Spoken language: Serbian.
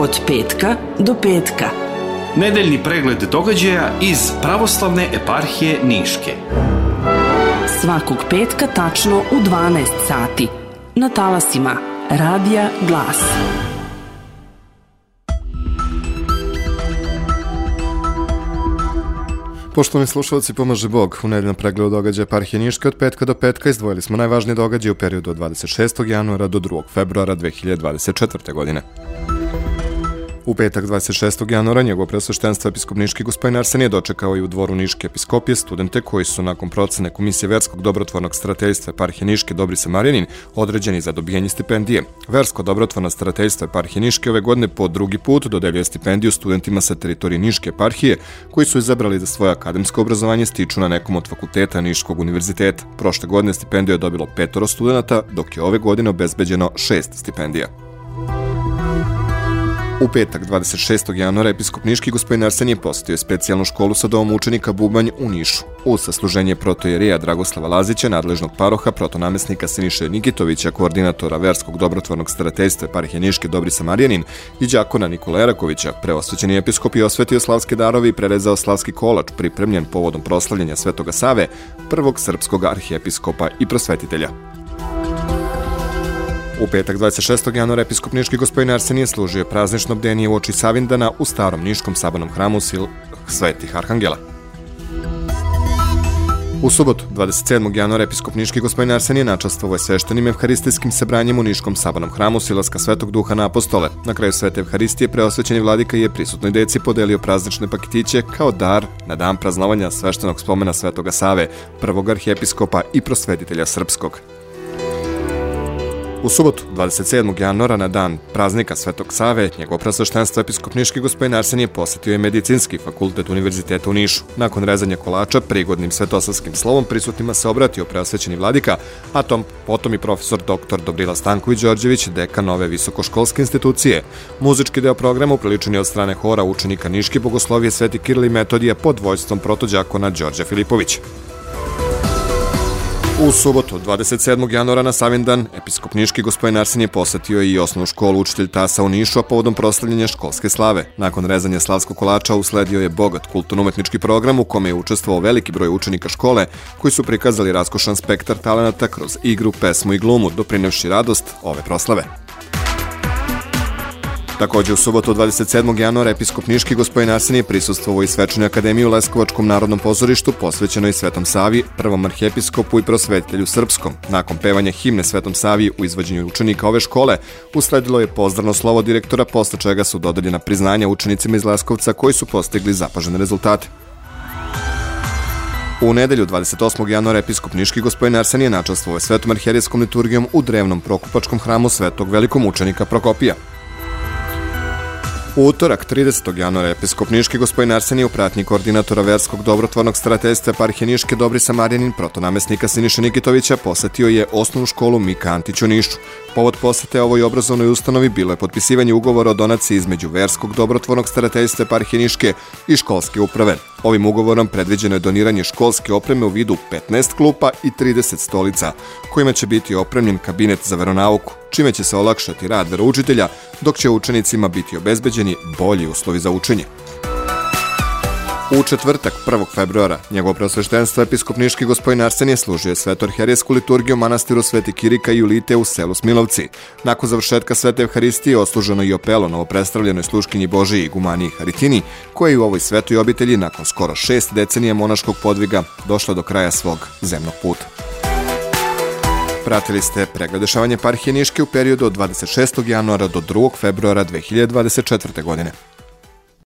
Od petka do petka. Nedeljni pregled događaja iz pravoslavne eparhije Niške. Svakog petka tačno u 12 sati. Na talasima Radija Glas. Poštovani slušalci, pomaže Bog. U nedeljnom pregledu događaja Parhije Niške od petka do petka izdvojili smo najvažnije događaje u periodu od 26. januara do 2. februara 2024. godine. U petak 26. januara njegov presveštenstvo episkop Niški gospodin Arsen je dočekao i u dvoru Niške episkopije studente koji su nakon procene Komisije Verskog dobrotvornog strateljstva Eparhije Niške Dobri Samarjanin određeni za dobijanje stipendije. Versko dobrotvorno strateljstvo Eparhije Niške ove godine po drugi put dodeljuje stipendiju studentima sa teritorije Niške eparhije koji su izabrali da svoje akademsko obrazovanje stiču na nekom od fakulteta Niškog univerziteta. Prošle godine stipendiju je dobilo petoro studenta, dok je ove godine obezbeđeno šest stipendija. U petak 26. januara episkop Niški gospodin Arsenije posetio specijalnu školu sa domom učenika Bubanj u Nišu. U sasluženje protojerija Dragoslava Lazića, nadležnog paroha, protonamesnika Siniše Nikitovića, koordinatora Verskog dobrotvornog starateljstva eparhije Niške Dobri Samarijanin i đakona Nikola Erakovića, preosvećeni episkop je osvetio slavske darove i prerezao slavski kolač pripremljen povodom proslavljanja Svetoga Save, prvog srpskog arhijepiskopa i prosvetitelja. U petak 26. januara episkop Niški gospodin Arsenije služio praznično bdenije u oči Savindana u starom Niškom sabanom hramu Sil Svetih Arhangela. U subotu, 27. januara, episkop Niški gospodin Arsenije načastovo je sveštenim evharistijskim sebranjem u Niškom sabanom hramu Silaska Svetog Duha na apostole. Na kraju Svete Evharistije preosvećeni vladika je prisutnoj deci podelio praznične paketiće kao dar na dan praznovanja sveštenog spomena Svetoga Save, prvog arhijepiskopa i prosvetitelja srpskog. U subotu, 27. januara, na dan praznika Svetog Save, njegov presveštenstvo episkop Niški gospodin Arsenije posetio je medicinski fakultet Univerziteta u Nišu. Nakon rezanja kolača, prigodnim svetosavskim slovom, prisutnima se obratio preosvećeni vladika, a tom potom i profesor dr. Dobrila Stanković-Đorđević, dekan nove visokoškolske institucije. Muzički deo programa upriličen je od strane hora učenika Niške bogoslovije Sveti Kiril i Metodija pod vojstvom protođakona Đorđa Filipović. U subotu, 27. januara na Savindan, episkop Niški gospodin Arsen je posetio i osnovnu školu učitelj Tasa u Nišu, a povodom proslavljenja školske slave. Nakon rezanja slavskog kolača usledio je bogat kulturno-umetnički program u kome je učestvovao veliki broj učenika škole koji su prikazali raskošan spektar talenata kroz igru, pesmu i glumu, doprinevši radost ove proslave. Takođe u subotu 27. januara episkop Niški gospodin Arsenije prisustvovao i svečanoj akademiji u Leskovačkom narodnom pozorištu posvećenoj Svetom Savi, prvom arhijepiskopu i prosvetitelju srpskom. Nakon pevanja himne Svetom Savi u izvođenju učenika ove škole, usledilo je pozdravno slovo direktora, posle čega su dodeljena priznanja učenicima iz Leskovca koji su postigli zapažene rezultate. U nedelju 28. januara episkop Niški gospodin Arsen je načastvovao svetom arhijerijskom liturgijom u drevnom prokupačkom hramu svetog velikom učenika Prokopija. U utorak, 30. januara, episkop Niški gospodin Arsenije u pratnji koordinatora Verskog dobrotvornog stratejstva eparhije Niške Dobri Samarjanin, protonamesnika Siniša Nikitovića, posetio je osnovnu školu Mika Antić u Nišu. Povod posete ovoj obrazovnoj ustanovi bilo je potpisivanje ugovora o donaciji između Verskog dobrotvornog starateljstva eparhije Niške i školske uprave. Ovim ugovorom predviđeno je doniranje školske opreme u vidu 15 klupa i 30 stolica, kojima će biti opremljen kabinet za veronauku, čime će se olakšati rad veroučitelja, dok će učenicima biti obezbeđeni bolji uslovi za učenje. U četvrtak, 1. februara, njegov prosveštenstvo episkop Niški gospodin Arsenije služio svetorherijsku liturgiju manastiru Sveti Kirika i Julite u selu Smilovci. Nakon završetka Svete Evharistije osluženo i opelo novopredstavljenoj sluškinji Božiji Gumaniji Haritini, koja je u ovoj svetoj obitelji nakon skoro šest decenija monaškog podviga došla do kraja svog zemnog puta. Pratili ste pregled dešavanja parhije Niške u periodu od 26. januara do 2. februara 2024. godine.